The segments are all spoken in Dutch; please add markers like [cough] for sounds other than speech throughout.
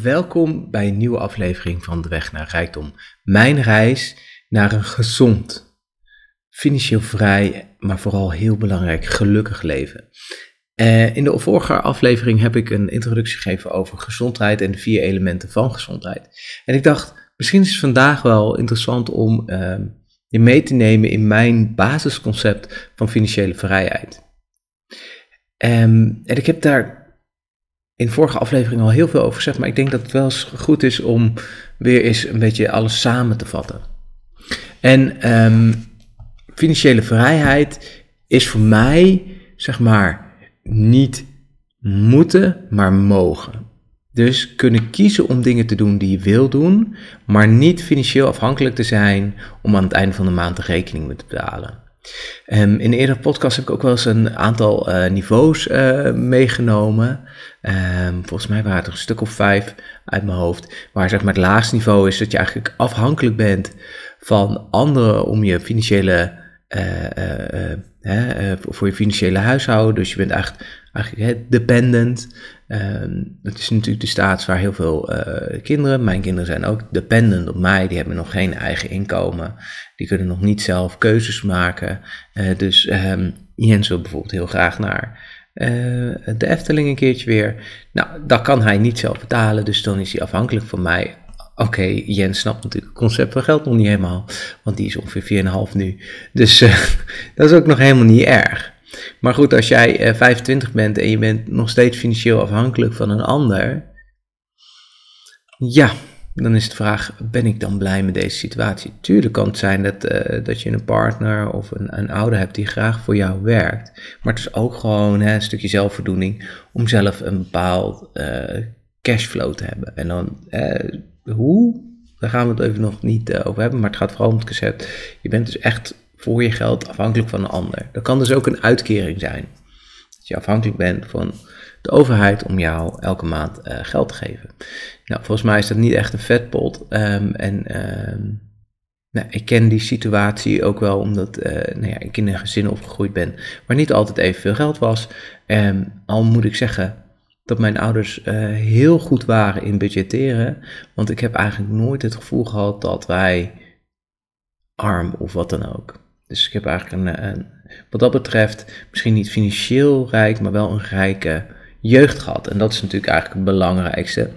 Welkom bij een nieuwe aflevering van De Weg naar Rijkdom. Mijn reis naar een gezond, financieel vrij, maar vooral heel belangrijk, gelukkig leven. Uh, in de vorige aflevering heb ik een introductie gegeven over gezondheid en de vier elementen van gezondheid. En ik dacht, misschien is het vandaag wel interessant om uh, je mee te nemen in mijn basisconcept van financiële vrijheid. Um, en ik heb daar in de vorige aflevering al heel veel over gezegd, maar ik denk dat het wel eens goed is om weer eens een beetje alles samen te vatten. En um, financiële vrijheid is voor mij, zeg maar, niet moeten, maar mogen. Dus kunnen kiezen om dingen te doen die je wil doen, maar niet financieel afhankelijk te zijn om aan het einde van de maand de rekening te betalen. Um, in eerdere podcast heb ik ook wel eens een aantal uh, niveaus uh, meegenomen. Um, volgens mij waren het er een stuk of vijf uit mijn hoofd. Waar zeg maar het laagste niveau is dat je eigenlijk afhankelijk bent van anderen om je financiële, uh, voor je financiële huishouden. Dus je bent eigenlijk, eigenlijk dependent. Um, dat is natuurlijk de staats waar heel veel uh, kinderen, mijn kinderen zijn ook dependent op mij, die hebben nog geen eigen inkomen, die kunnen nog niet zelf keuzes maken. Uh, dus um, Jens wil bijvoorbeeld heel graag naar uh, de Efteling een keertje weer. Nou, dat kan hij niet zelf betalen, dus dan is hij afhankelijk van mij. Oké, Jens snapt natuurlijk het concept van geld nog niet helemaal, want die is ongeveer 4,5 nu. Dus [laughs] dat is ook nog helemaal niet erg. Maar goed, als jij uh, eh, 25 bent en je bent nog steeds financieel afhankelijk van een ander, ja, dan is de vraag, ben ik dan blij met deze situatie? Tuurlijk kan het zijn dat, uh, dat je een partner of een, een ouder hebt die graag voor jou werkt. Maar het is ook gewoon hè, een stukje zelfvoldoening om zelf een bepaald uh, cashflow te hebben. En dan, hoe? Daar gaan we het even nog niet over hebben, maar het gaat vooral om het concept. Je bent dus echt voor je geld afhankelijk van een ander. Dat kan dus ook een uitkering zijn. Dat je afhankelijk bent van de overheid om jou elke maand uh, geld te geven. Nou, volgens mij is dat niet echt een vetpot. Um, en um, nou, ik ken die situatie ook wel omdat uh, nou ja, ik in een gezin opgegroeid ben waar niet altijd evenveel geld was. Um, al moet ik zeggen dat mijn ouders uh, heel goed waren in budgetteren. Want ik heb eigenlijk nooit het gevoel gehad dat wij arm of wat dan ook. Dus ik heb eigenlijk een, een, wat dat betreft misschien niet financieel rijk, maar wel een rijke jeugd gehad. En dat is natuurlijk eigenlijk het belangrijkste.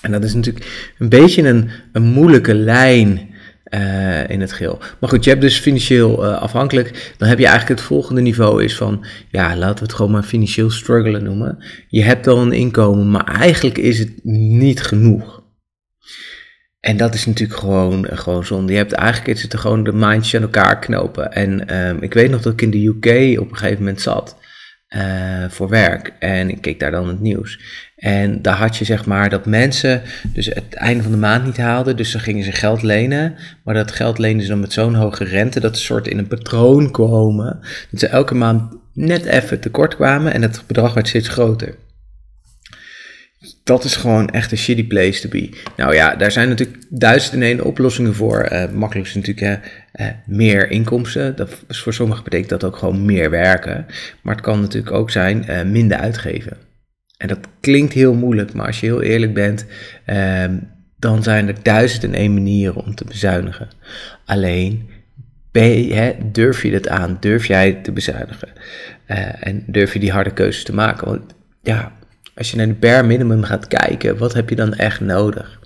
En dat is natuurlijk een beetje een, een moeilijke lijn uh, in het geheel. Maar goed, je hebt dus financieel uh, afhankelijk. Dan heb je eigenlijk het volgende niveau is van, ja, laten we het gewoon maar financieel struggelen noemen. Je hebt al een inkomen, maar eigenlijk is het niet genoeg. En dat is natuurlijk gewoon, gewoon zonde. Je hebt eigenlijk gewoon de mindjes aan elkaar knopen. En um, ik weet nog dat ik in de UK op een gegeven moment zat uh, voor werk. En ik keek daar dan het nieuws. En daar had je zeg maar dat mensen dus het einde van de maand niet haalden. Dus dan gingen ze geld lenen. Maar dat geld leenden ze dan met zo'n hoge rente dat ze soort in een patroon komen. Dat ze elke maand net even tekort kwamen en het bedrag werd steeds groter dat is gewoon echt een shitty place to be. Nou ja, daar zijn natuurlijk duizenden en één oplossingen voor. Uh, makkelijk is natuurlijk uh, meer inkomsten. Dat is voor sommigen betekent dat ook gewoon meer werken. Maar het kan natuurlijk ook zijn uh, minder uitgeven. En dat klinkt heel moeilijk, maar als je heel eerlijk bent, ehm, dan zijn er duizenden en één manieren om te bezuinigen. Alleen, hè, durf je dat aan? Durf jij te bezuinigen? en durf je die harde keuzes te maken? Want ja, als je naar de bare minimum gaat kijken, wat heb je dan echt nodig?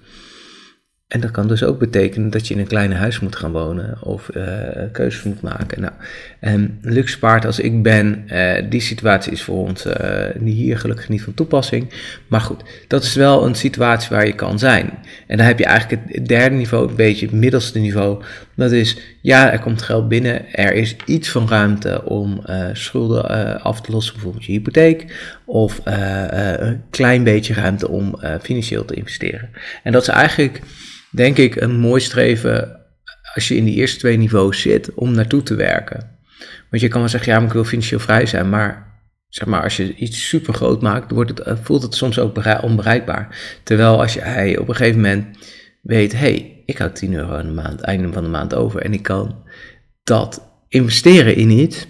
En dat kan dus ook betekenen dat je in een klein huis moet gaan wonen of uh, keuzes moet maken. Nou, en luxe paard als ik ben, uh, die situatie is voor ons uh, hier gelukkig niet van toepassing. Maar goed, dat is wel een situatie waar je kan zijn. En dan heb je eigenlijk het derde niveau, een beetje het middelste niveau. Dat is, ja, er komt geld binnen, er is iets van ruimte om schulden af te lossen, bijvoorbeeld je hypotheek. Of een klein beetje ruimte om financieel te investeren. En dat is eigenlijk denk ik, een mooi streven als je in die eerste twee niveaus zit om naartoe te werken. Want je kan wel zeggen, ja, maar ik wil financieel vrij zijn, maar zeg maar, als je iets super groot maakt, wordt het, eh, voelt het soms ook onbereikbaar. Terwijl als je op een gegeven moment weet, hé, hey, ik had 10 euro aan de maand, einde van de maand over en ik kan dat investeren in iets,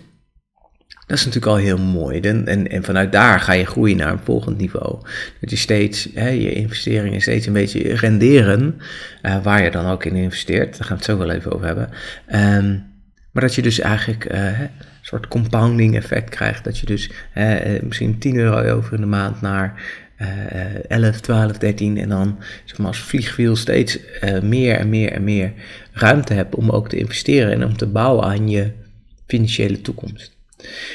Dat is natuurlijk al heel mooi. En, en, en, vanuit daar ga je groeien naar een volgend niveau. Dat je steeds, hè, je investeringen steeds een beetje renderen, uh, waar je dan ook in investeert. Daar gaan we het zo wel even over hebben. Um, maar dat je dus eigenlijk uh, een soort compounding effect krijgt. Dat je dus uh, misschien 10 euro over in de maand naar 11, 12, 13 en dan zeg als vliegwiel steeds meer en meer en meer ruimte hebt om ook te investeren en om te bouwen aan je financiële toekomst.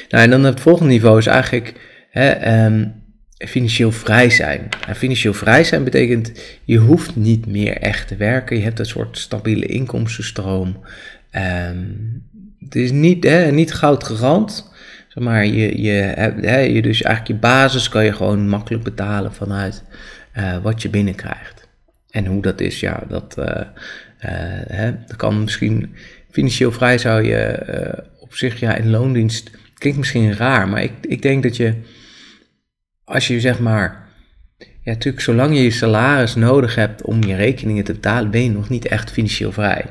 Nou, en dan het volgende niveau is eigenlijk hè, um, financieel vrij zijn. En financieel vrij zijn betekent, je hoeft niet meer echt te werken. Je hebt een soort stabiele inkomstenstroom. Um, het is niet, hè, niet goud gerand. Zeg maar, je, je, hè, je, dus eigenlijk je basis kan je gewoon makkelijk betalen vanuit uh, wat je binnenkrijgt. En hoe dat is, ja, dat, uh, uh, hè, dat kan misschien financieel vrij zou je op zich, ja, in loondienst klinkt misschien raar, maar ik, ik denk dat je, als je zeg maar, ja, natuurlijk, zolang je je salaris nodig hebt om je rekeningen te betalen, ben je nog niet echt financieel vrij.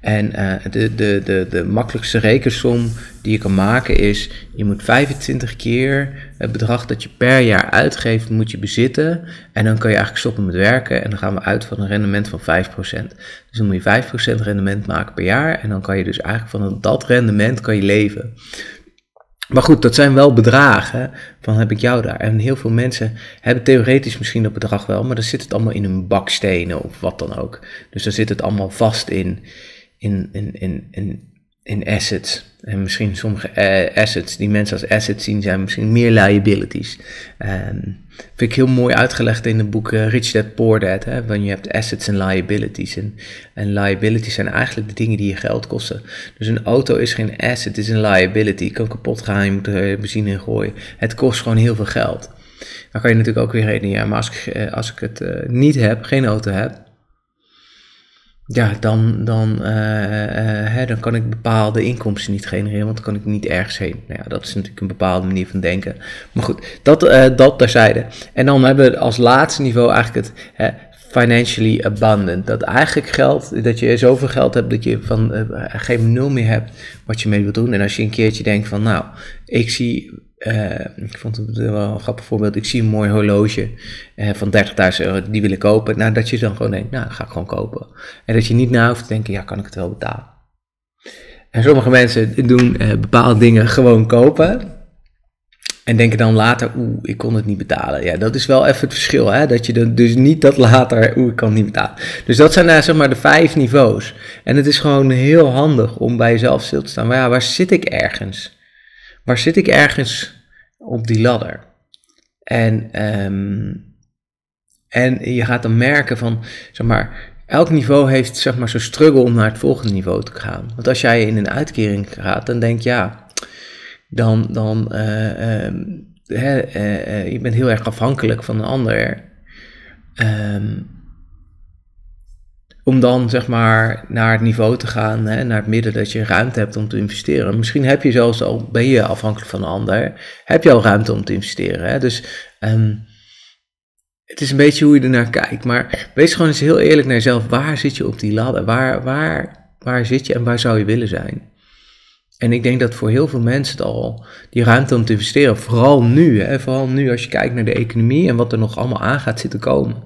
En uh, de, de, de, de makkelijkste rekensom die je kan maken is, je moet 25 keer het bedrag dat je per jaar uitgeeft, moet je bezitten. En dan kan je eigenlijk stoppen met werken en dan gaan we uit van een rendement van 5%. Dus dan moet je 5% rendement maken per jaar en dan kan je dus eigenlijk van dat rendement kan je leven. Maar goed, dat zijn wel bedragen van heb ik jou daar. En heel veel mensen hebben theoretisch misschien dat bedrag wel, maar dan zit het allemaal in een bakstenen of wat dan ook. Dus dan zit het allemaal vast in, in, in, in, in, in assets. En misschien sommige uh, assets die mensen als assets zien, zijn misschien meer liabilities. Um, vind ik heel mooi uitgelegd in het boek uh, Rich Dad Poor Dad. Hè, want je hebt assets en liabilities. En, liabilities zijn eigenlijk de dingen die je geld kosten. Dus een auto is geen asset, het is een liability. Het kan kapot gaan, je moet er benzine in gooien. Het kost gewoon heel veel geld. Dan kan je natuurlijk ook weer rekenen, ja, maar als ik, als ik het niet heb, geen auto heb, ja, dan, dan, uh, hè, dan kan ik bepaalde inkomsten niet genereren, want dan kan ik niet ergens heen. Nou ja, dat is natuurlijk een bepaalde manier van denken. Maar goed, dat, uh, dat terzijde. En dan hebben we als laatste niveau eigenlijk het hè, financially abundant. Dat eigenlijk geld, dat je zoveel geld hebt dat je van uh, geen nul meer hebt wat je mee wilt doen. En als je een keertje denkt van, nou, ik zie uh, ik vond het wel een grappig voorbeeld. Ik zie een mooi horloge uh, van 30.000 euro, die wil ik kopen. Nou, dat je dan gewoon denkt, nou, dat ga ik gewoon kopen. En dat je niet na hoeft te denken, ja, kan ik het wel betalen? En sommige mensen doen uh, bepaalde dingen gewoon kopen. En denken dan later, oeh, ik kon het niet betalen. Ja, dat is wel even het verschil, hè. Dat je dan dus niet dat later, oeh, ik kan het niet betalen. Dus dat zijn uh, zeg maar de vijf niveaus. En het is gewoon heel handig om bij jezelf stil te staan. Maar ja, waar zit ik ergens? Waar zit ik ergens op die ladder? En, um, en je gaat dan merken van, zeg maar, elk niveau heeft zeg maar zo'n struggle om naar het volgende niveau te gaan. Want als jij in een uitkering gaat, dan denk je, ja, dan, dan uh, uh, uh, je bent heel erg afhankelijk van een ander. Um, om dan zeg maar naar het niveau te gaan, hè, naar het midden dat je ruimte hebt om te investeren. Misschien heb je zelfs al, ben je afhankelijk van een ander, heb je al ruimte om te investeren. Hè? Dus um, het is een beetje hoe je ernaar kijkt. Maar wees gewoon eens heel eerlijk naar jezelf. Waar zit je op die ladder? Waar, waar, waar zit je en waar zou je willen zijn? En ik denk dat voor heel veel mensen het al die ruimte om te investeren, vooral nu, hè, vooral nu als je kijkt naar de economie en wat er nog allemaal aan gaat zitten komen.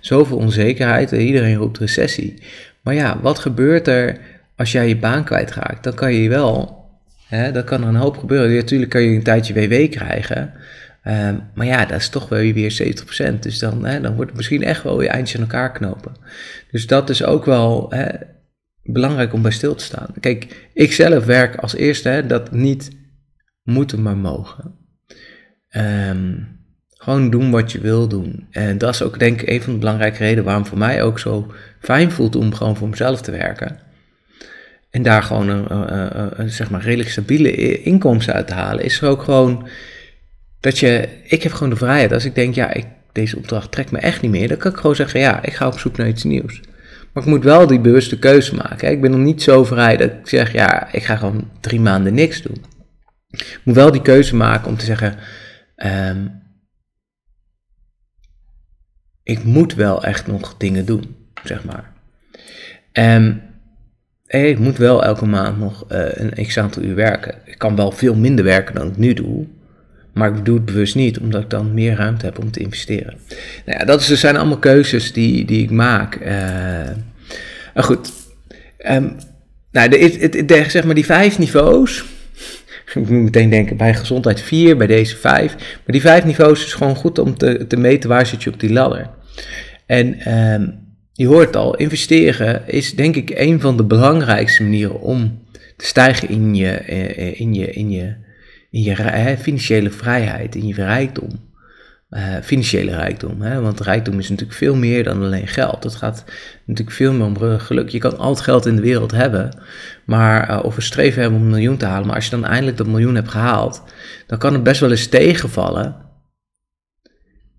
Zoveel onzekerheid, iedereen roept recessie. Maar ja, wat gebeurt er als jij je baan kwijtraakt? Dan kan je wel, hè, dan kan er een hoop gebeuren. natuurlijk kan je een tijdje WW krijgen, um, maar ja, dat is toch wel weer 70%. Dus dan, hè, dan wordt het misschien echt wel je eindje aan elkaar knopen. Dus dat is ook wel... Hè, belangrijk om bij stil te staan. Kijk, ik zelf werk als eerste hè, dat niet moeten, maar mogen. Um, gewoon doen wat je wil doen. En dat is ook denk ik een van de belangrijke redenen waarom voor mij ook zo fijn voelt om gewoon voor mezelf te werken. En daar gewoon een, zeg maar redelijk stabiele inkomsten uit te halen. Is er ook gewoon dat je, ik heb gewoon de vrijheid. Als ik denk, ja, ik, deze opdracht trekt me echt niet meer. Dan kan ik gewoon zeggen, ja, ik ga op zoek naar iets nieuws. Maar ik moet wel die bewuste keuze maken. Ik ben nog niet zo vrij dat ik zeg, ja, ik ga gewoon drie maanden niks doen. Ik moet wel die keuze maken om te zeggen, um, ik moet wel echt nog dingen doen, zeg maar. Um, ik moet wel elke maand nog een x aantal uur werken. Ik kan wel veel minder werken dan ik nu doe. Maar ik doe het bewust niet, omdat ik dan meer ruimte heb om te investeren. Nou ja, dat is, zijn allemaal keuzes die, die ik maak. Uh, maar goed, um, nou, de, de, zeg maar die vijf niveaus. [laughs] Ik moet meteen denken bij gezondheid vier, bij deze vijf. Maar die vijf niveaus is gewoon goed om te, te meten waar zit je op die ladder. En um, je hoort al, investeren is denk ik een van de belangrijkste manieren om te stijgen in je, eh, in je, in je in je financiële vrijheid, in je rijkdom. Uh, financiële rijkdom. Hè? Want rijkdom is natuurlijk veel meer dan alleen geld. Het gaat natuurlijk veel meer om geluk. Je kan al het geld in de wereld hebben, maar, uh, of een streven hebben om een miljoen te halen. Maar als je dan eindelijk dat miljoen hebt gehaald, dan kan het best wel eens tegenvallen.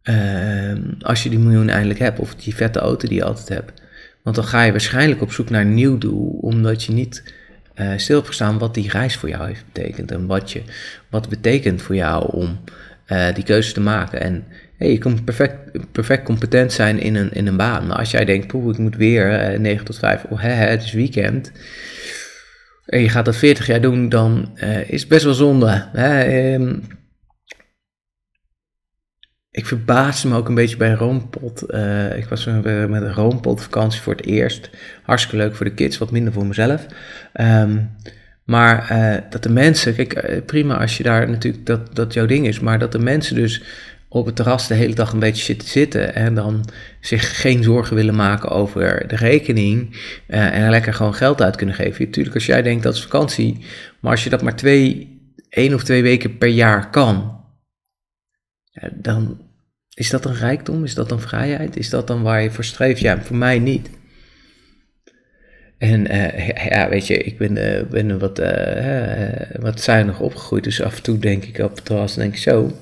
Uh, als je die miljoen eindelijk hebt, of die vette auto die je altijd hebt. Want dan ga je waarschijnlijk op zoek naar een nieuw doel, omdat je niet uh, stil staan wat die reis voor jou heeft betekend. En wat, je, wat betekent voor jou om uh, die keuze te maken. En je kan perfect, perfect competent zijn in een, in een baan. Maar als jij denkt, poeh, ik moet weer uh, 9 tot 5, oh, hè, het is weekend. En je gaat dat 40 jaar doen, dan is het best wel zonde. Um, ik verbaasde me ook een beetje bij Roompot. Uh, ik was met een Roompot vakantie voor het eerst. Hartstikke leuk voor de kids, wat minder voor mezelf. Um, maar uh, dat de mensen, kijk, uh, prima als je daar natuurlijk dat, dat jouw ding is, maar dat de mensen dus op het terras de hele dag een beetje zitten zitten en dan zich geen zorgen willen maken over de rekening en lekker gewoon geld uit kunnen geven. Natuurlijk, als jij denkt dat is vakantie, maar als je dat maar twee, één of twee weken per jaar kan, dan is dat een rijkdom? Is dat een vrijheid? Is dat dan waar je voor streeft? Ja, voor mij niet. En uh, ja, weet je, ik ben, uh, wat, uh, wat zuinig opgegroeid. Dus af en toe denk ik op het terras, denk ik zo...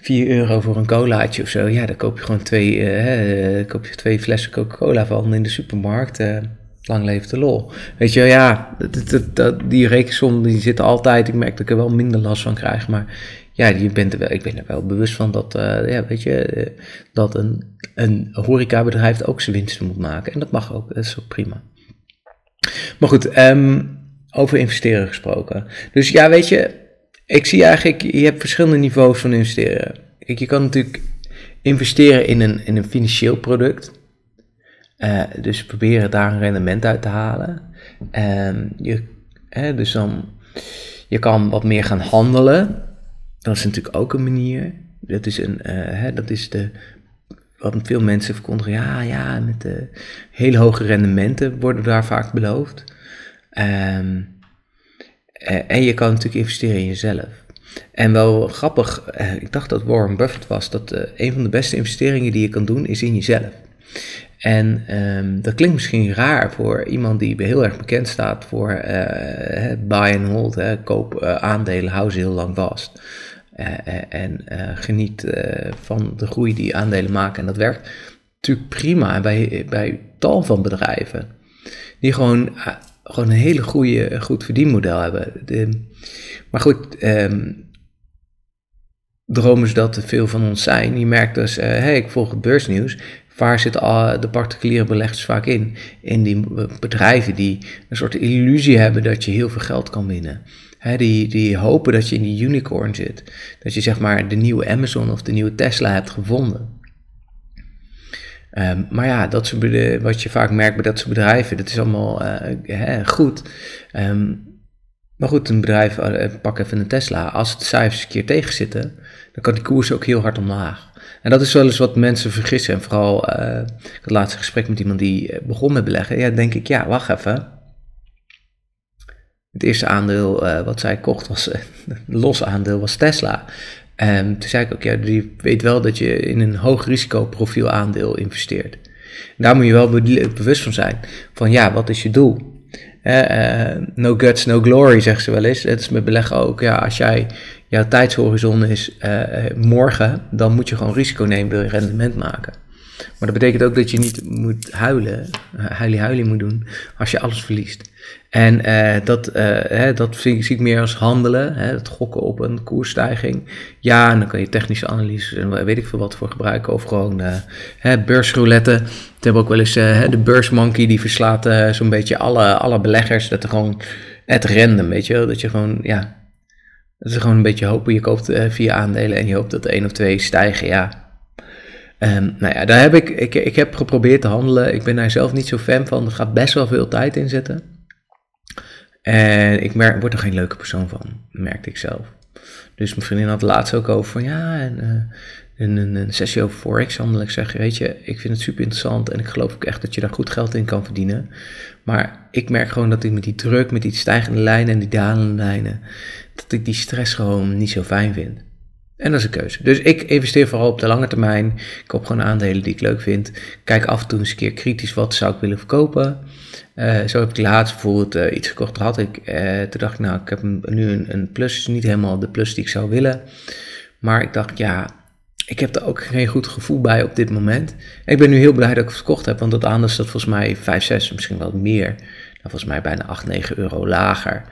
4 euro voor een colaatje of zo. Ja, dan koop je gewoon twee, koop je twee flessen Coca-Cola van in de supermarkt. lang leven de lol. Weet je, ja, dat, dat, die rekensom die zit altijd. Ik merk dat ik er wel minder last van krijg. Maar ja, je bent er wel, ik ben er wel bewust van dat, uh, ja, weet je, uh, dat een, een horecabedrijf ook zijn winsten moet maken. En dat mag ook, dat is ook prima. Maar goed, um, over investeren gesproken. Dus ja, weet je, ik zie eigenlijk, je hebt verschillende niveaus van investeren. Kijk, je kan natuurlijk investeren in een, in een financieel product. Uh, dus proberen daar een rendement uit te halen. Um, je, dus dan, je kan wat meer gaan handelen. Dat is natuurlijk ook een manier. Dat is, een, uh, hè, dat is de, wat veel mensen verkondigen. Ja, ja, met de hele hoge rendementen worden daar vaak beloofd. Um, en je kan natuurlijk investeren in jezelf. En wel grappig, ik dacht dat Warren Buffett was, dat een van de beste investeringen die je kan doen is in jezelf. En um, dat klinkt misschien raar voor iemand die heel erg bekend staat voor buy and hold, hè, koop aandelen, hou ze heel lang vast. Eh, eh, en eh, geniet van de groei die aandelen maken. En dat werkt natuurlijk prima bij, bij tal van bedrijven. Die gewoon, gewoon een hele goede, goed verdienmodel hebben. De, maar goed, um, ze dat veel van ons zijn. Je merkt dus, hé, hey, ik volg het beursnieuws. Waar zitten de particuliere beleggers vaak in? In die bedrijven die een soort illusie hebben dat je heel veel geld kan winnen die, die hopen dat je in die unicorn zit. Dat je zeg maar de nieuwe Amazon of de nieuwe Tesla hebt gevonden. Um, maar ja, dat soort wat je vaak merkt bij dat soort bedrijven, dat is allemaal uh, goed. Um, maar goed, een bedrijf, uh, pak even een Tesla, als de cijfers een keer tegenzitten, dan kan die koers ook heel hard omlaag. En dat is wel eens wat mensen vergissen. En vooral, uh, ik had laatst een gesprek met iemand die begon met beleggen. Ja, denk ik, ja, wacht even. Het eerste aandeel uh, wat zij kocht was, uh, los aandeel was Tesla. Um, toen zei ik ook, ja, je weet wel dat je in een hoog risicoprofiel aandeel investeert. daar moet je wel bewust van zijn. Van ja, wat is je doel? Uh, no guts, no glory, zeggen ze wel eens. Het is met beleggen ook. Ja, als jij, jouw tijdshorizon is morgen, dan moet je gewoon risico nemen, wil je rendement maken. Maar dat betekent ook dat je niet moet huilen, huilie huilie moet doen, als je alles verliest. En uh, dat, uh, hè, dat zie, ik meer als handelen, hè, het gokken op een koersstijging. Ja, en dan kan je technische analyses en weet ik veel wat voor gebruiken. Of gewoon uh, hè, beursroulette. Het hebben ook wel eens de beursmonkey, die verslaat zo'n beetje alle, alle beleggers. Dat er gewoon het random, weet je Dat je gewoon, ja, dat is gewoon een beetje hopen. Je koopt vier aandelen en je hoopt dat één of twee stijgen, ja. Um, nou ja, daar heb ik, ik, ik heb geprobeerd te handelen. Ik ben daar zelf niet zo fan van. Er gaat best wel veel tijd in zitten. En ik word er geen leuke persoon van, merkte ik zelf. Dus mijn vriendin had laatst ook over van ja, en, uh, een, een, sessie over Forex handelen. Ik zeg, weet je, ik vind het super interessant en ik geloof ook echt dat je daar goed geld in kan verdienen. Maar ik merk gewoon dat ik met die druk, met die stijgende lijnen en die dalende lijnen, dat ik die stress gewoon niet zo fijn vind. En dat is een keuze. Dus ik investeer vooral op de lange termijn. Ik koop gewoon aandelen die ik leuk vind. Kijk af en toe eens een keer kritisch wat zou ik willen verkopen. Uh, zo heb ik laatst bijvoorbeeld uh, iets gekocht. had ik, uh, toen dacht ik, nou, ik heb nu een, een plus. Niet helemaal de plus die ik zou willen. Maar ik dacht, ja, ik heb er ook geen goed gevoel bij op dit moment. ik ben nu heel blij dat ik het verkocht heb. Want dat aandeel staat volgens mij 5, 6, misschien wel meer. Nou, volgens mij bijna 8, 9 euro lager.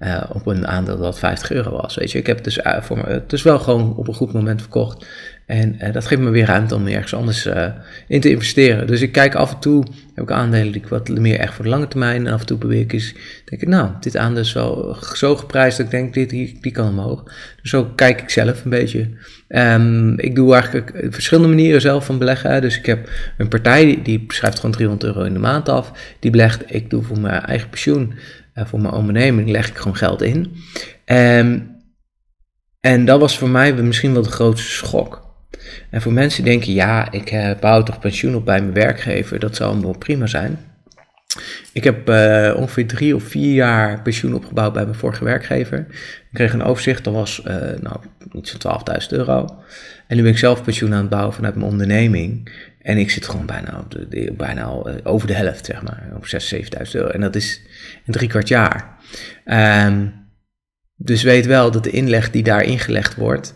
Uh, op een aandeel dat 50 euro was. Weet je, ik heb het dus, uh, voor me, het is wel gewoon op een goed moment verkocht. En uh, dat geeft me weer ruimte om ergens anders in te investeren. Dus ik kijk af en toe, heb ik aandelen die ik wat meer echt voor de lange termijn. En af en toe probeer ik eens, denk ik, nou, dit aandeel is wel zo geprijsd dat ik denk, dit, die, die kan omhoog. Dus zo kijk ik zelf een beetje. Um, ik doe eigenlijk verschillende manieren zelf van beleggen. Dus ik heb een partij die, die schrijft gewoon 300 euro in de maand af. Die belegt, ik doe voor mijn eigen pensioen voor mijn onderneming leg ik gewoon geld in. Um, en dat was voor mij misschien wel de grootste schok. En voor mensen die denken, ja, ik uh, bouw toch pensioen op bij mijn werkgever, dat zou allemaal prima zijn. Ik heb uh, ongeveer drie of vier jaar pensioen opgebouwd bij mijn vorige werkgever. Ik kreeg een overzicht, dat was uh, nou, iets van 12.000 euro. En nu ben ik zelf pensioen aan het bouwen vanuit mijn onderneming. En ik zit gewoon bijna, op de, bijna al uh, over de helft, zeg maar, op 6.000, 7.000 euro. En dat is een drie kwart jaar. Um, dus weet wel dat de inleg die daar ingelegd wordt,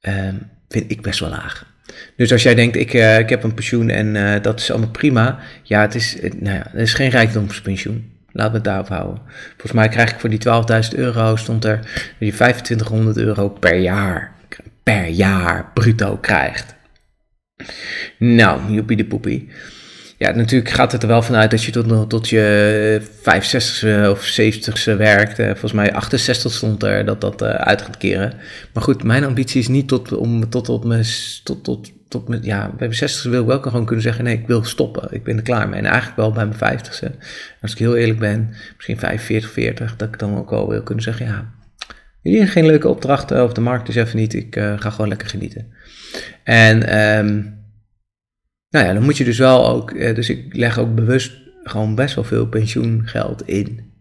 um, vind ik best wel laag. Dus als jij denkt, ik, uh, ik heb een pensioen en uh, dat is allemaal prima. Ja, het is, nou ja, is geen rijkdomspensioen. Laat me het daarop houden. Volgens mij krijg ik voor die 12.000 euro, stond er dat je 2500 euro per jaar, per jaar bruto krijgt. Nou, joepie de poepie. Ja, natuurlijk gaat het er wel vanuit dat je tot, tot je 65ste of 70ste werkt. Volgens mij 68 stond er dat dat uit gaat keren. Maar goed, mijn ambitie is niet tot, om tot op mijn, tot, tot, tot met, ja, bij mijn 60 wil ik wel gewoon kunnen zeggen, nee, ik wil stoppen. Ik ben er klaar mee. En eigenlijk wel bij mijn 50ste. Als ik heel eerlijk ben, misschien 45, 40, dat ik dan ook al wil kunnen zeggen, ja, jullie geen leuke opdrachten of de markt is even niet. Ik ga gewoon lekker genieten. En um, nou ja, dan moet je dus wel ook, eh, dus ik leg ook bewust gewoon best wel veel pensioengeld in.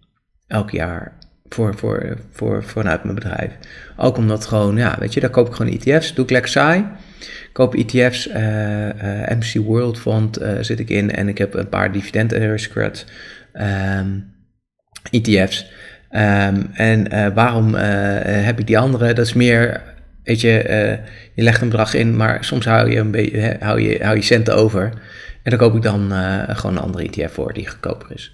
Elk jaar voor, voor, voor, vanuit mijn bedrijf. Ook omdat gewoon, ja, weet je, daar koop ik gewoon ETF's. Doe ik lekker saai. Koop ETF's, uh, uh, MC World Fund zit ik in. En ik heb een paar dividend aristocrats um, ETF's. Um, en waarom heb ik die andere? Dat is meer Weet je, uh, je legt een bedrag in, maar soms hou je, een beetje, hou je, hou je centen over. En dan koop ik dan uh, gewoon een andere ETF voor die goedkoper is.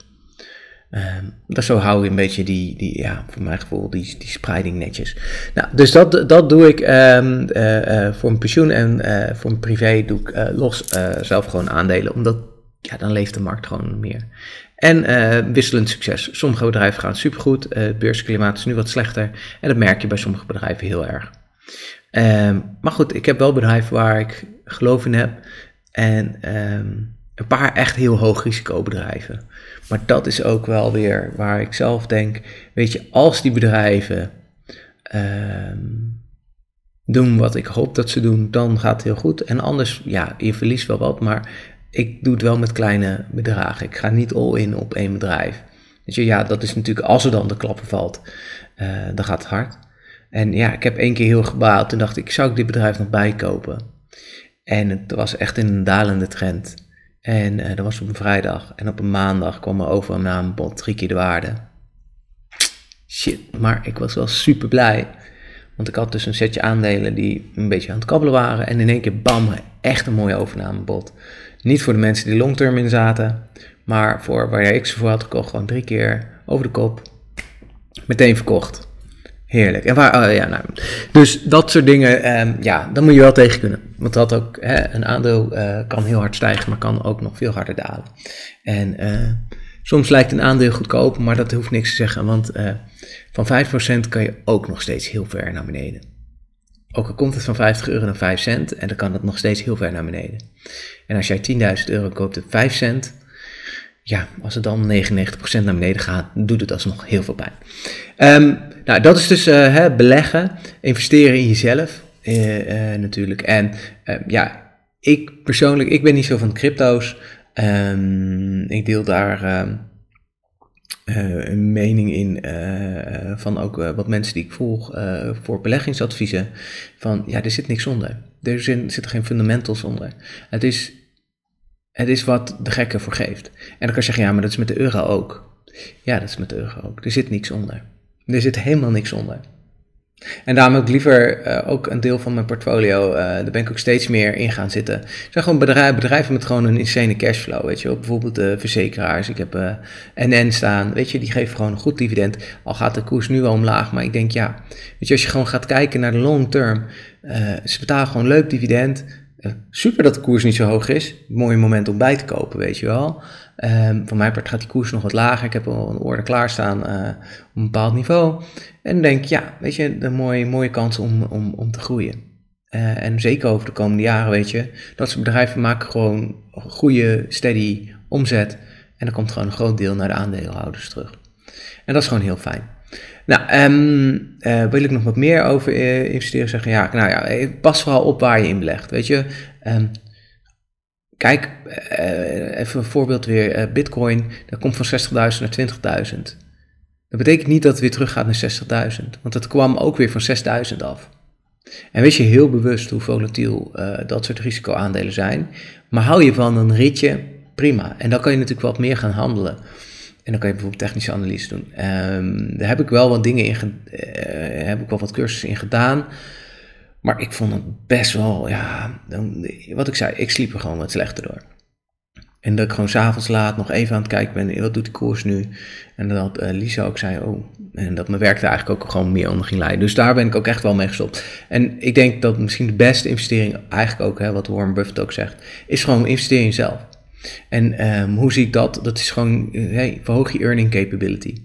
Um, dat zo hou je een beetje die, die ja, voor mijn gevoel, die, die spreiding netjes. Nou, dus dat, dat doe ik um, uh, voor mijn pensioen en voor mijn privé doe ik los zelf gewoon aandelen. Omdat, ja, dan leeft de markt gewoon meer. En wisselend succes. Sommige bedrijven gaan supergoed, het beursklimaat is nu wat slechter. En dat merk je bij sommige bedrijven heel erg. Um, maar goed, ik heb wel bedrijven waar ik geloof in heb. En um, een paar echt heel hoog risicobedrijven. Maar dat is ook wel weer waar ik zelf denk, weet je, als die bedrijven um, doen wat ik hoop dat ze doen, dan gaat het heel goed. En anders, ja, je verliest wel wat, maar ik doe het wel met kleine bedragen. Ik ga niet all in op één bedrijf. Weet je, ja, dat is natuurlijk, als er dan de klappen valt, uh, dan gaat het hard. En ja, ik heb één keer heel gebaald. Toen dacht ik, zou ik dit bedrijf nog bijkopen? En het was echt in een dalende trend. En uh, dat was op een vrijdag. En op een maandag kwam er over een drie keer de waarde. Shit, maar ik was wel super blij. Want ik had dus een setje aandelen die een beetje aan het kabbelen waren. En in één keer, bam, echt een mooi overnamebod. Niet voor de mensen die longterm in zaten, maar voor waar ik ze voor had gekocht, gewoon drie keer over de kop. Meteen verkocht. Heerlijk. En waar, oh ja, nou, dus dat soort dingen, um, ja, dan moet je wel tegen kunnen. Want dat ook, hè, een aandeel uh, kan heel hard stijgen, maar kan ook nog veel harder dalen. En uh, soms lijkt een aandeel goedkoop, maar dat hoeft niks te zeggen, want uh, van 5% kan je ook nog steeds heel ver naar beneden. Ook al komt het van 50 euro naar 5 cent, en dan kan het nog steeds heel ver naar beneden. En als jij 10.000 euro koopt op 5 cent, ja, als het dan 99% naar beneden gaat, doet het alsnog heel veel pijn. Um, nou, dat is dus uh, hè, beleggen, investeren in jezelf uh, uh, natuurlijk. En ehm, ja, ik persoonlijk, ik ben niet zo van crypto's. Um, ik deel daar een mening in van ook wat mensen die ik volg voor beleggingsadviezen. Van ja, er zit niks onder. Er zitten geen fundamentals onder. Het is het is wat de gekke voor geeft. En dan kan je zeggen, ja, maar dat is met de euro ook. Ja, dat is met de euro ook. Er zit niks onder. Er zit helemaal niks onder. En daarom ik liever uh, ook een deel van mijn portfolio, uh, daar ben ik ook steeds meer in gaan zitten. Het zijn gewoon bedrijven, met gewoon een insane cashflow, weet je wel. Bijvoorbeeld de uh, verzekeraars, ik heb NN staan, weet je, die geven gewoon een goed dividend. Al gaat de koers nu wel omlaag, maar ik denk ja, weet je, als je gewoon gaat kijken naar de long term, ze betalen gewoon leuk dividend. Super dat de koers niet zo hoog is, mooi moment om bij te kopen, weet je wel. Um, van mijn part gaat die koers nog wat lager. Ik heb al een orde klaarstaan uh, op een bepaald niveau. En dan denk ik, ja, weet je, een mooie, mooie kans om, om, om te groeien. Uh, en zeker over de komende jaren, weet je, dat soort bedrijven maken gewoon goede, steady omzet. En dan komt gewoon een groot deel naar de aandeelhouders terug. En dat is gewoon heel fijn. Nou, um, uh, wil ik nog wat meer over investeren zeggen? Ja, nou ja, pas vooral op waar je in belegt. Weet je, um, Kijk, even een voorbeeld weer. Bitcoin, dat komt van 60.000 naar 20.000. Dat betekent niet dat het weer terug gaat naar 60.000, want dat kwam ook weer van 6.000 af. En wees je heel bewust hoe volatiel dat soort risicoaandelen zijn. Maar hou je van een ritje, prima. En dan kan je natuurlijk wat meer gaan handelen. En dan kan je bijvoorbeeld technische analyse doen. Um, daar heb ik wel wat dingen in, heb ik wel wat cursussen in gedaan. Maar ik vond het best wel, ja, wat ik zei, ik sliep er gewoon wat slechter door. En dat ik gewoon s'avonds laat nog even aan het kijken ben, wat doet die koers nu? En dat uh, Lisa ook zei, oh, en dat mijn werk er eigenlijk ook gewoon meer onder ging leiden. Dus daar ben ik ook echt wel mee gestopt. En ik denk dat misschien de beste investering, eigenlijk ook, hè, wat Warren Buffett ook zegt, is gewoon investeren in jezelf. En um, hoe zie ik dat? Dat is gewoon, hey, verhoog je earning capability.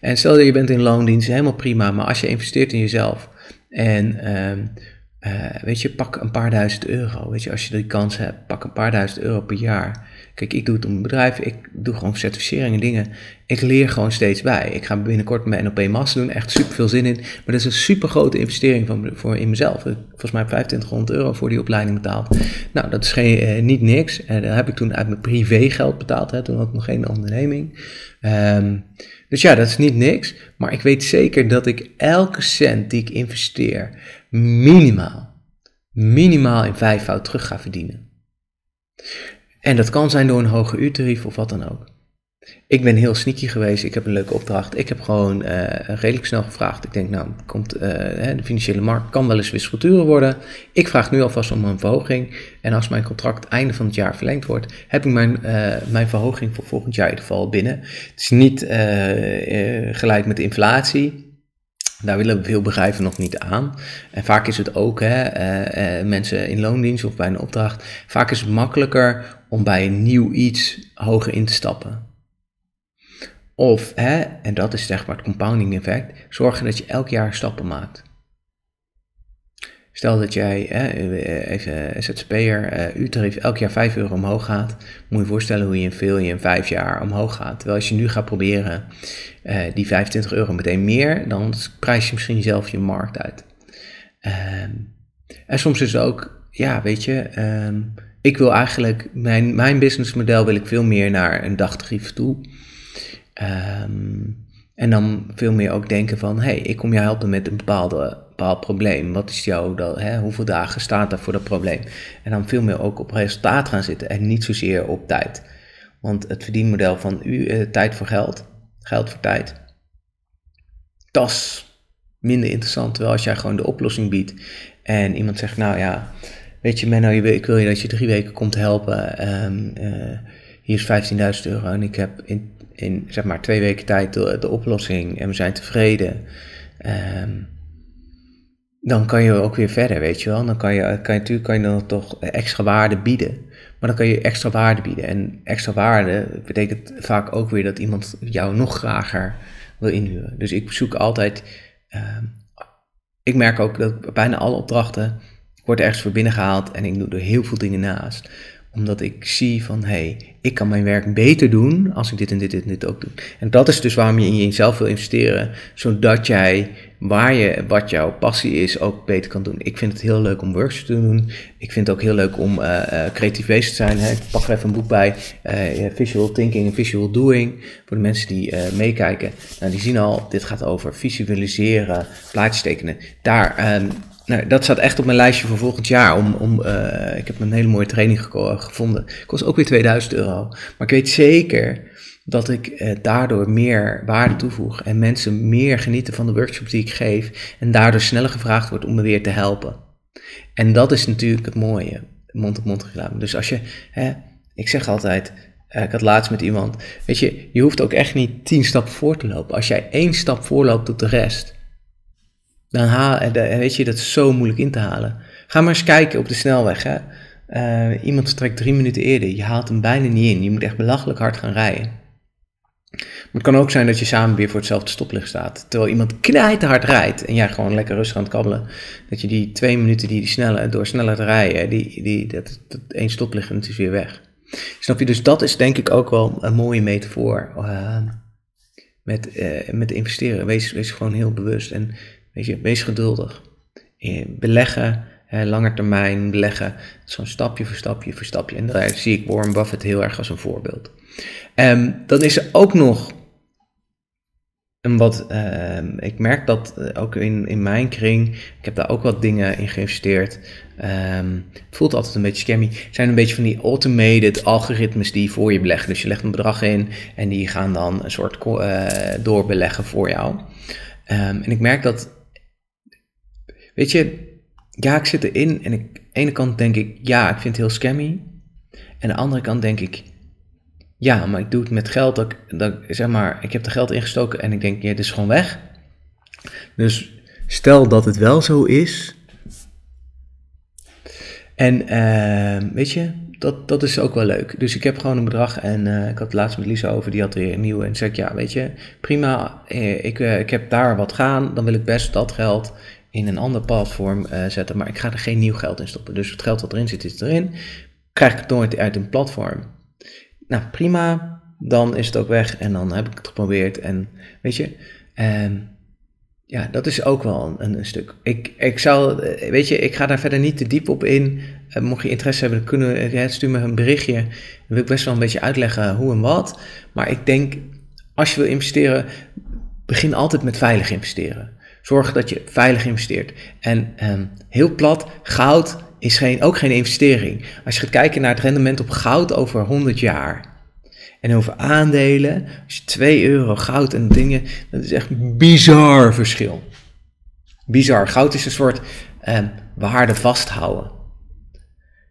En stel dat je bent in loondienst, helemaal prima, maar als je investeert in jezelf en um, uh, weet je, pak een paar duizend euro. Weet je, als je die kans hebt, pak een paar duizend euro per jaar. Kijk, ik doe het om een bedrijf, ik doe gewoon certificeringen, dingen. Ik leer gewoon steeds bij. Ik ga binnenkort mijn NLP Master doen, echt super veel zin in. Maar dat is een super grote investering van, voor in mezelf. Volgens mij heb ik 2500 euro voor die opleiding betaald. Nou, dat is geen, eh, niet niks. En uh, dat heb ik toen uit mijn privé geld betaald. Hè. Toen had ik nog geen onderneming. Um, dus ja, dat is niet niks. Maar ik weet zeker dat ik elke cent die ik investeer minimaal, minimaal in vijfvoud terug ga verdienen. En dat kan zijn door een hoger uurtarief of wat dan ook. Ik ben heel sneaky geweest. Ik heb een leuke opdracht. Ik heb gewoon uh, redelijk snel gevraagd. Ik denk, nou, komt, uh, de financiële markt kan wel eens weer worden. Ik vraag nu alvast om een verhoging. En als mijn contract einde van het jaar verlengd wordt, heb ik mijn, uh, mijn verhoging voor volgend jaar in ieder geval binnen. Het is niet gelijk met de inflatie. Daar willen veel bedrijven nog niet aan. En vaak is het ook, hè, mensen in loondienst of bij een opdracht, vaak is het makkelijker om bij een nieuw iets hoger in te stappen. Of, hè, en dat is zeg maar het compounding effect, zorgen dat je elk jaar stappen maakt. Stel dat jij, hè, even ZZP'er, uh, uurtarief elk jaar 5 euro omhoog gaat. Moet je voorstellen hoe je in veel je in 5 jaar omhoog gaat. Terwijl als je nu gaat proberen uh, die 25 euro meteen meer, dan prijs je misschien zelf je markt uit. Um, en soms is het ook, ja, weet je, um, ik wil eigenlijk, mijn, mijn businessmodel wil ik veel meer naar een dagtarief toe. Um, en dan veel meer ook denken van, hey, ik kom jou helpen met een bepaalde, bepaald probleem. Wat is jouw, hè, hoeveel dagen staat er voor dat probleem? En dan veel meer ook op resultaat gaan zitten en niet zozeer op tijd. Want het verdienmodel van u, eh, tijd voor geld, geld voor tijd, dat is minder interessant. Terwijl als jij gewoon de oplossing biedt en iemand zegt, nou ja, weet je, Menno, ik wil je dat je drie weken komt helpen. Ehm, eh, hier is 15.000 euro en ik heb in, in zeg maar twee weken tijd de, de oplossing en we zijn tevreden. Ehm, dan kan je ook weer verder, weet je wel. Dan kan je, kan je natuurlijk kan je dan toch extra waarde bieden. Maar dan kan je extra waarde bieden. En extra waarde betekent vaak ook weer dat iemand jou nog grager wil inhuren. Dus ik zoek altijd. Ehm, ik merk ook dat bijna alle opdrachten wordt ergens voor binnengehaald en ik doe er heel veel dingen naast omdat ik zie van, hé, hey, ik kan mijn werk beter doen als ik dit en dit en dit ook doe. En dat is dus waarom je in jezelf wil investeren, zodat jij waar je, wat jouw passie is, ook beter kan doen. Ik vind het heel leuk om workshops te doen. Ik vind het ook heel leuk om uh, uh, creatief bezig te zijn. Ik pak er even een boek bij, uh, Visual Thinking en Visual Doing. Voor de mensen die meekijken. Nou, die zien al, dit gaat over visualiseren, plaatjes tekenen. Daar... Um, nou, dat staat echt op mijn lijstje voor volgend jaar. Om, om, uh, ik heb een hele mooie training gevonden. Kost ook weer 2000 euro. Maar ik weet zeker dat ik uh, daardoor meer waarde toevoeg. En mensen meer genieten van de workshops die ik geef. En daardoor sneller gevraagd wordt om me weer te helpen. En dat is natuurlijk het mooie. Mond-op-mond. Dus als je, hè, ik zeg altijd, uh, ik had laatst met iemand, weet je, je hoeft ook echt niet tien stappen voor te lopen. Als jij één stap voorloopt op de rest, dan haal, eh, weet je, dat is zo moeilijk in te halen. Ga maar eens kijken op de snelweg. Hè. Uh, iemand vertrekt drie minuten eerder. Je haalt hem bijna niet in. Je moet echt belachelijk hard gaan rijden. Maar het kan ook zijn dat je samen weer voor hetzelfde stoplicht staat. Terwijl iemand knijterhard rijdt en jij gewoon lekker rustig aan het kabbelen. Dat je die twee minuten die, die snelle, door sneller te rijden, die, die, dat, één stoplicht en het is weer weg. Snap je? Dus dat is denk ik ook wel een mooie metafoor. Uh, met, uh, met investeren. Wees, wees gewoon heel bewust. En Weet je, wees geduldig. Eh, beleggen, langer termijn beleggen, zo'n stapje voor stapje voor stapje. En daar zie ik Warren Buffett heel erg als een voorbeeld. Um, dan is er ook nog een wat, uh, ik merk dat eh, ook in, in mijn kring, ik heb daar ook wat dingen in geïnvesteerd. Het voelt altijd een beetje scammy. Het zijn een beetje van die automated algoritmes die voor je beleggen. Dus je legt een bedrag in en die gaan dan een soort uh, doorbeleggen voor jou. En ik merk dat Weet je, ja, ik zit erin en ik, aan de ene kant denk ik, ja, ik vind het heel scammy. En aan de andere kant denk ik, ja, maar ik doe het met geld dat, dat zeg maar, ik heb er geld ingestoken en ik denk, ja, het is gewoon weg. Dus stel dat het wel zo is. En uh, weet je, dat, dat is ook wel leuk. Dus ik heb gewoon een bedrag en uh, ik had het laatst met Lisa over, die had weer een nieuwe. En zei ik, ja, weet je, prima, eh, ik, uh, ik heb daar wat gaan, dan wil ik best dat geld in een ander platform uh, zetten, maar ik ga er geen nieuw geld in stoppen. Dus het geld wat erin zit, is erin. Krijg ik het nooit uit een platform. Nou, prima. Dan is het ook weg en dan heb ik het geprobeerd. En weet je, um, ja, dat is ook wel een, een, stuk. Ik, ik zou, eh, weet je, ik ga daar verder niet te diep op in. Uh, mocht je interesse hebben, dan kunnen, uh, stuur me een berichtje. Dan wil ik best wel een beetje uitleggen hoe en wat. Maar ik denk, als je wil investeren, begin altijd met veilig investeren. Zorg dat je veilig investeert. En um, heel plat, goud is geen, ook geen investering. Als je gaat kijken naar het rendement op goud over 100 jaar. En over aandelen, als je 2 euro goud en dingen, dat is echt een bizar verschil. Bizar. Goud is een soort um, waarde vasthouden.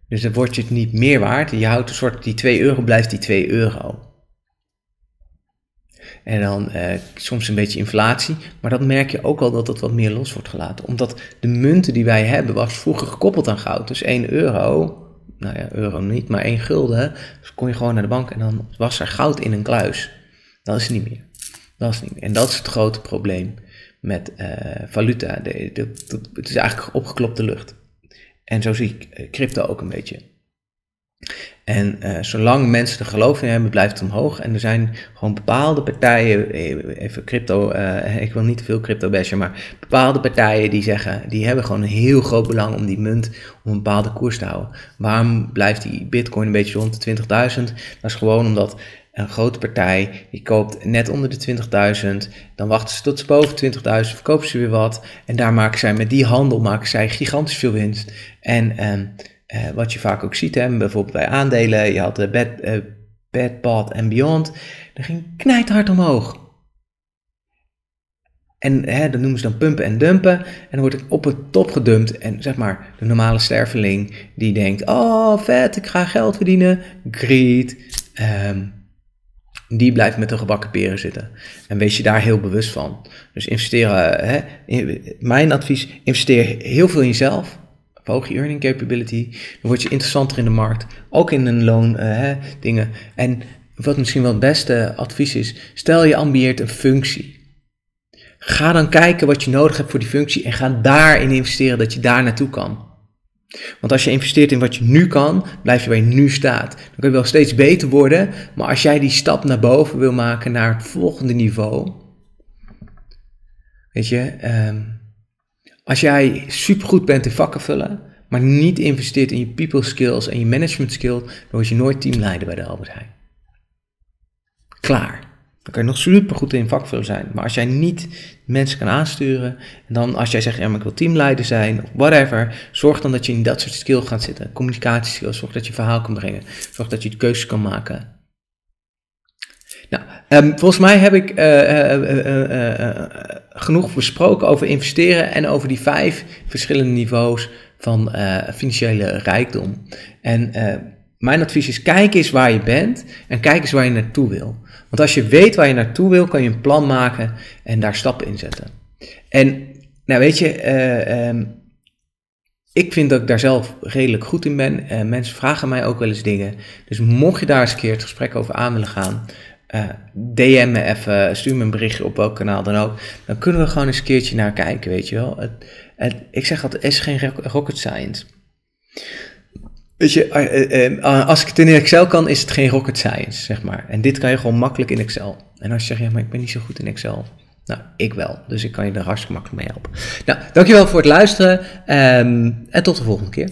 Dus dan wordt je het niet meer waard. Je houdt een soort, die 2 euro blijft die 2 euro. En dan eh, soms een beetje inflatie. Maar dan merk je ook al dat het wat meer los wordt gelaten. Omdat de munten die wij hebben, was vroeger gekoppeld aan goud. Dus 1 euro, nou ja, euro niet, maar 1 gulden. Dus kon je gewoon naar de bank en dan was er goud in een kluis. Dat is het niet meer. Dat is niet meer. En dat is het grote probleem met uh, valuta. De, het is eigenlijk opgeklopte lucht. En zo zie ik eh, crypto ook een beetje. En uh, zolang mensen er geloof in hebben, blijft het omhoog. En er zijn gewoon bepaalde partijen, even crypto, uh, ik wil niet te veel crypto bashen, maar bepaalde partijen die zeggen, die hebben gewoon een heel groot belang om die munt om een bepaalde koers te houden. Waarom blijft die bitcoin een beetje rond de 20.000? Dat is gewoon omdat een grote partij, die koopt net onder de 20.000, dan wachten ze tot ze boven 20.000, verkopen ze weer wat. En daar maken zij, met die handel maken zij gigantisch veel winst. En... Um, uh, wat je vaak ook ziet, hè, bijvoorbeeld bij aandelen, je had de Bed, uh, Bed Bath en Beyond, dat ging knijthard omhoog. En hè, dat noemen ze dan pumpen en dumpen. En dan word ik op het top gedumpt. En zeg maar, de normale sterveling die denkt: Oh, vet, ik ga geld verdienen. Greed. Ehm, die blijft met de gebakken peren zitten. En wees je daar heel bewust van. Dus investeren, hè, mijn advies, investeer heel veel in jezelf. Je earning capability. Dan word je interessanter in de markt. Ook in een loon uh, dingen. En wat misschien wel het beste advies is, stel je ambieert een functie. Ga dan kijken wat je nodig hebt voor die functie en ga daarin investeren dat je daar naartoe kan. Want als je investeert in wat je nu kan, blijf je waar je nu staat. Dan kun je wel steeds beter worden, maar als jij die stap naar boven wil maken naar het volgende niveau, weet je, ehm, als jij supergoed bent in vakken vullen, maar niet investeert in je people skills en je management skill, dan word je nooit teamleider bij de Albert Heijn. Klaar. Dan kan je nog super goed in vakvullen zijn. Maar als jij niet mensen kan aansturen, en dan als jij zegt, ja, maar ik wil teamleider zijn, of whatever, zorg dan dat je in dat soort skills gaat zitten. Communicatieskills, zorg dat je verhaal kan brengen, zorg dat je keuzes kan maken. Nou, um, volgens mij heb ik uh, genoeg besproken over investeren en over die vijf verschillende niveaus van financiële rijkdom. En mijn advies is, kijk eens waar je bent en kijk eens waar je naartoe wil. Want als je weet waar je naartoe wil, kan je een plan maken en daar stappen in zetten. En nou weet je, uh, um, ik vind dat ik daar zelf redelijk goed in ben. Uh, mensen vragen mij ook wel eens dingen. Dus mocht je daar eens een keer het gesprek over aan willen gaan, eh, DM me even, stuur me een berichtje op welk kanaal dan ook. Dan kunnen we gewoon eens een keertje naar kijken, weet je wel. Het, het, ik zeg altijd, het is geen rocket science. Weet je, eh, eh, als ik het in Excel kan, is het geen rocket science, zeg maar. En dit kan je gewoon makkelijk in Excel. En als je zegt, ja, maar ik ben niet zo goed in Excel. Nou, ik wel. Dus ik kan je er hartstikke makkelijk mee helpen. Nou, dankjewel voor het luisteren. Um, en tot de volgende keer.